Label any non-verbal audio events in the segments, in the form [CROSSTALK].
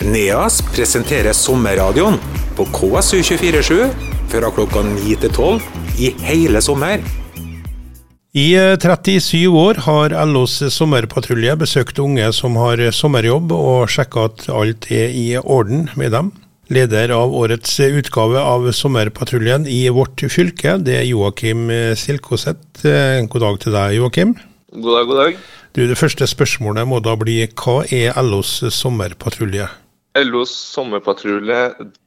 NEAS presenterer sommerradioen på KSU247 fra klokka 9 til 12 i hele sommer. I 37 år har LOs sommerpatrulje besøkt unge som har sommerjobb, og sjekka at alt er i orden med dem. Leder av årets utgave av Sommerpatruljen i vårt fylke, det er Joakim Silkoseth. God dag til deg, Joakim. God dag, god dag. Du, Det første spørsmålet må da bli hva er LOs sommerpatrulje? LOs sommerpatrulje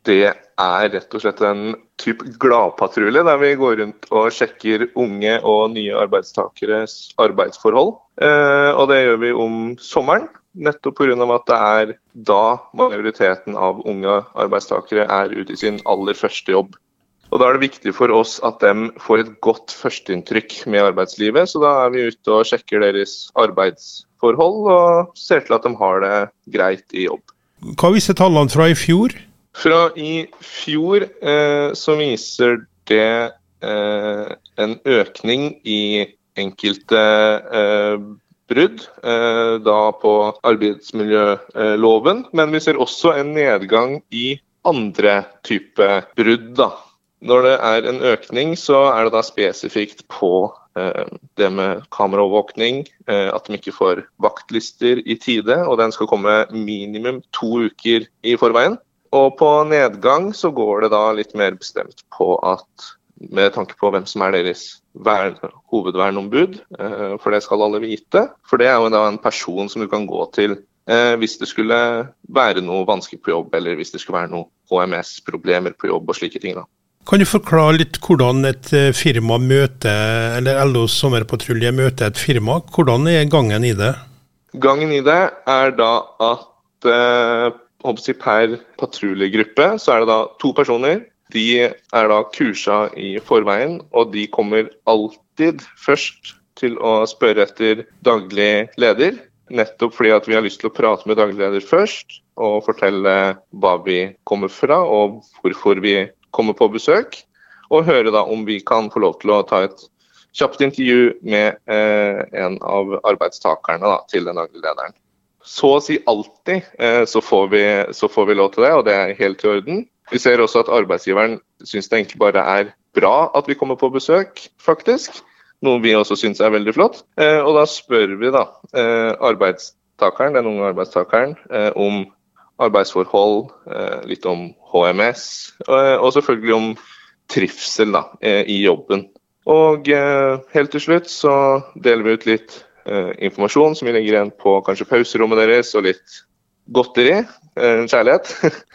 det er rett og slett en type gladpatrulje, der vi går rundt og sjekker unge og nye arbeidstakeres arbeidsforhold. Eh, og det gjør vi om sommeren, nettopp pga. at det er da majoriteten av unge arbeidstakere er ute i sin aller første jobb. Og Da er det viktig for oss at de får et godt førsteinntrykk med arbeidslivet. Så da er vi ute og sjekker deres arbeidsforhold og ser til at de har det greit i jobb. Hva viser tallene fra i fjor? Fra i fjor eh, så viser det eh, en økning i enkelte eh, brudd eh, da på arbeidsmiljøloven. Men vi ser også en nedgang i andre type brudd. da. Når det er en økning, så er det da spesifikt på det med kameraovervåkning, eh, at de ikke får vaktlister i tide, og den skal komme minimum to uker i forveien. Og på nedgang så går det da litt mer bestemt på at med tanke på hvem som er deres vern, hovedvernombud, eh, for det skal alle vite. For det er jo da en person som du kan gå til eh, hvis det skulle være noe vanskelig på jobb, eller hvis det skulle være noe HMS-problemer på jobb og slike ting. da. Kan du forklare litt hvordan et eh, firma møter, eller LOs sommerpatrulje møter et firma? Hvordan er gangen i det? Gangen i det er da at eh, per patruljegruppe så er det da to personer. De er da kursa i forveien, og de kommer alltid først til å spørre etter daglig leder. Nettopp fordi at vi har lyst til å prate med daglig leder først, og fortelle hva vi kommer fra og hvorfor vi komme på besøk og høre da om vi kan få lov til å ta et kjapt intervju med eh, en av arbeidstakerne da, til den daglige lederen. Så å si alltid eh, så, får vi, så, får vi, lov til det, og det er helt i orden. Vi ser også at arbeidsgiveren syns det egentlig bare er bra at vi kommer på besøk, faktisk. Noe vi også syns er veldig flott. Eh, og da spør vi da eh, arbeidstakeren, den unge arbeidstakeren eh, om arbeidsforhold, eh, litt om HMS, eh, og selvfølgelig om trivsel da, eh, i jobben. Og helt til slutt så deler vi ut litt informasjon som vi legger igjen på kanskje pauserommet deres, og litt godteri, kjærlighet.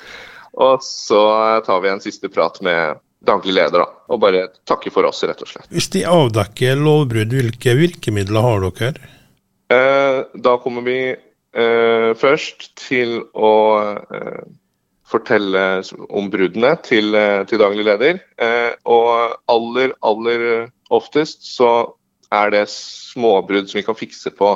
[LAUGHS] og så tar vi en siste prat med daglig leder, da, og bare takker for oss, rett og slett. Hvis de avdekker lovbrudd, hvilke virkemidler har dere? Da kommer vi først til å eh, fortelle om bruddene til, eh, til daglig leder. Eh, og aller, aller oftest så er det småbrudd som vi kan fikse på,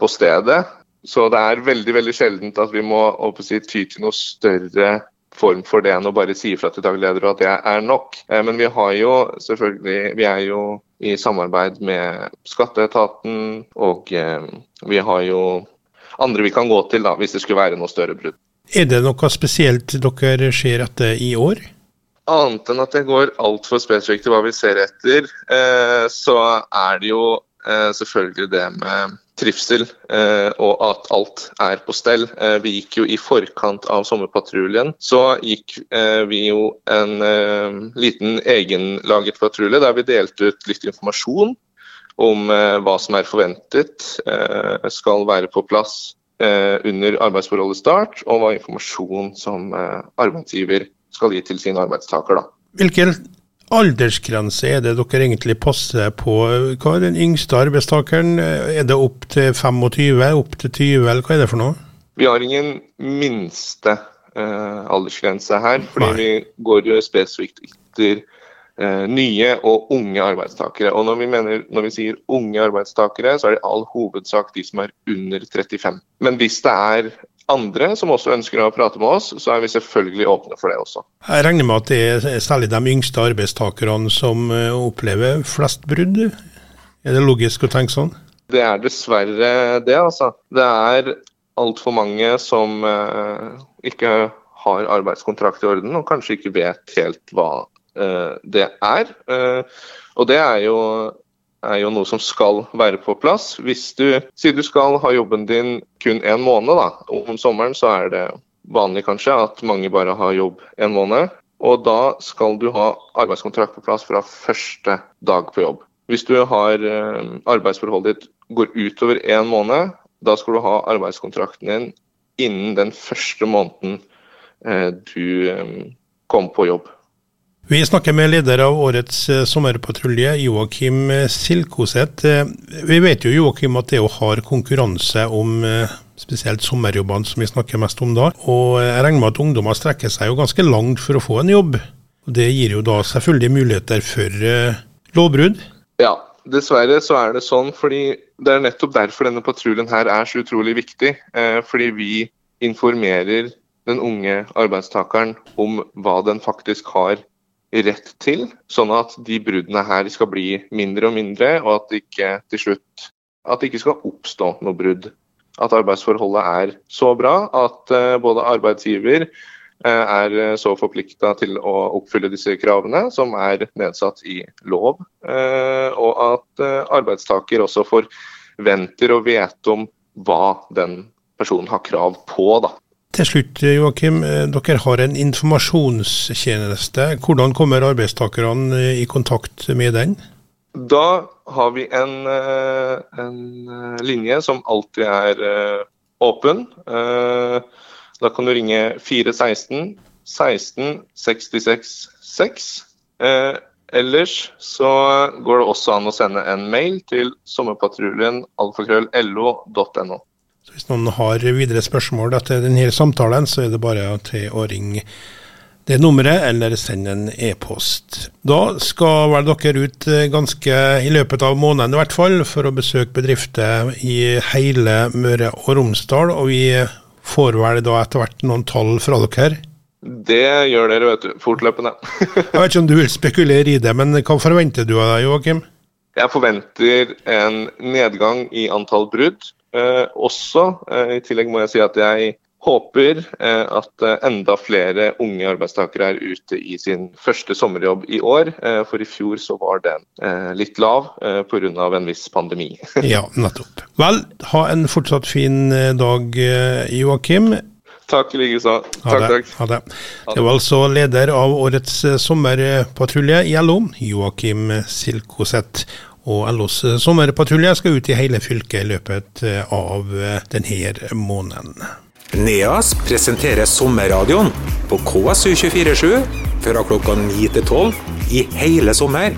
på stedet. Så det er veldig veldig sjeldent at vi må si, ty til noe større form for det enn å bare si ifra til daglig leder at det er nok. Eh, men vi har jo selvfølgelig Vi er jo i samarbeid med skatteetaten, og eh, vi har jo andre vi kan gå til da, hvis det skulle være noe større brudd. Er det noe spesielt dere ser etter i år? Annet enn at det går altfor spesifikt til hva vi ser etter, eh, så er det jo eh, selvfølgelig det med trivsel eh, og at alt er på stell. Vi gikk jo i forkant av sommerpatruljen, så gikk vi jo en liten egenlaget patrulje der vi delte ut litt informasjon om eh, hva som er forventet eh, skal være på plass eh, under arbeidsforholdets start, og hva informasjon som arbeidsgiver skal gi til sin arbeidstaker. Da. Hvilken aldersgrense er det dere egentlig passer på? Hva er den yngste arbeidstakeren? Er det opp til 25, opp til 20, eller hva er det for noe? Vi har ingen minste eh, aldersgrense her, fordi Nei. vi går jo spesifikt etter nye og unge arbeidstakere. Og når vi, mener, når vi sier unge arbeidstakere, så er det i all hovedsak de som er under 35. Men hvis det er andre som også ønsker å prate med oss, så er vi selvfølgelig åpne for det også. Jeg regner med at det er særlig de yngste arbeidstakerne som eh, opplever flest brudd? Er det logisk å tenke sånn? Det er dessverre det, altså. Det er altfor mange som eh, ikke har arbeidskontrakt i orden, og kanskje ikke vet helt hva eh, det er. Eh, og det er jo, er jo, noe som skal være på plass. Hvis du sier du skal ha jobben din kun én måned, da, om sommeren så er det vanlig kanskje at mange bare har jobb en måned. Og da skal du ha arbeidskontrakt på plass fra første dag på jobb. Hvis du har eh, arbeidsforholdet ditt går utover én måned, da skal du ha arbeidskontrakten din innen den første måneden eh, du eh, kom på jobb. Vi snakker med leder av årets sommerpatrulje, Joakim Silkoseth. Vi vet jo Joakim, at det er jo hard konkurranse om spesielt sommerjobbene som vi snakker mest om da. Og jeg regner med at ungdommer strekker seg jo ganske langt for å få en jobb. Og Det gir jo da selvfølgelig muligheter for uh, lovbrudd. Ja, dessverre så er det sånn. fordi Det er nettopp derfor denne patruljen her er så utrolig viktig. Eh, fordi vi informerer den unge arbeidstakeren om hva den faktisk har rett til, sånn at de bruddene her skal bli mindre og mindre, og at det ikke til slutt at det ikke skal oppstå noe brudd at arbeidsforholdet er så bra at eh, både arbeidsgiver eh, er eh, så forplikta til å oppfylle disse kravene, som er nedsatt i lov, og at arbeidstaker også forventer å vet om hva den personen har krav på. da. Til slutt, Joakim. Dere har en informasjonstjeneste. Hvordan kommer arbeidstakerne i kontakt med den? Da har vi en, eh, en eh, linje som alltid er eh, åpen. Da kan du ringe 416 16 66 6. Ellers så går det også an å sende en mail til sommerpatruljen alfakrøll.lo.no. Hvis noen har videre spørsmål etter denne samtalen, så er det bare til å ringe det nummeret, eller send en e-post. Da skal vel dere ut eh, ganske i løpet av måneden i hvert fall, for å besøke bedrifter i hele Møre og Romsdal. Og vi får vel da etter hvert noen tall fra dere? Det gjør dere, vet du. Fortløpende. [LAUGHS] jeg vet ikke om du vil spekulere i det, men hva forventer du av deg, Joakim? Jeg forventer en nedgang i antall brudd. Eh, også, eh, i tillegg må jeg si at jeg håper eh, at enda flere unge arbeidstakere er ute i sin første sommerjobb i år. For i fjor så var den litt lav pga. en viss pandemi. [LAUGHS] ja, nettopp. Vel, ha en fortsatt fin dag, Joakim. Takk i like så. Takk, takk. Ha det. Det var altså leder av årets sommerpatrulje i LO, Joakim Silkoseth. Og LOs sommerpatrulje skal ut i hele fylket i løpet av denne måneden. NEAS presenterer sommerradioen på KSU247 fra klokka 9 til 12 i hele sommer.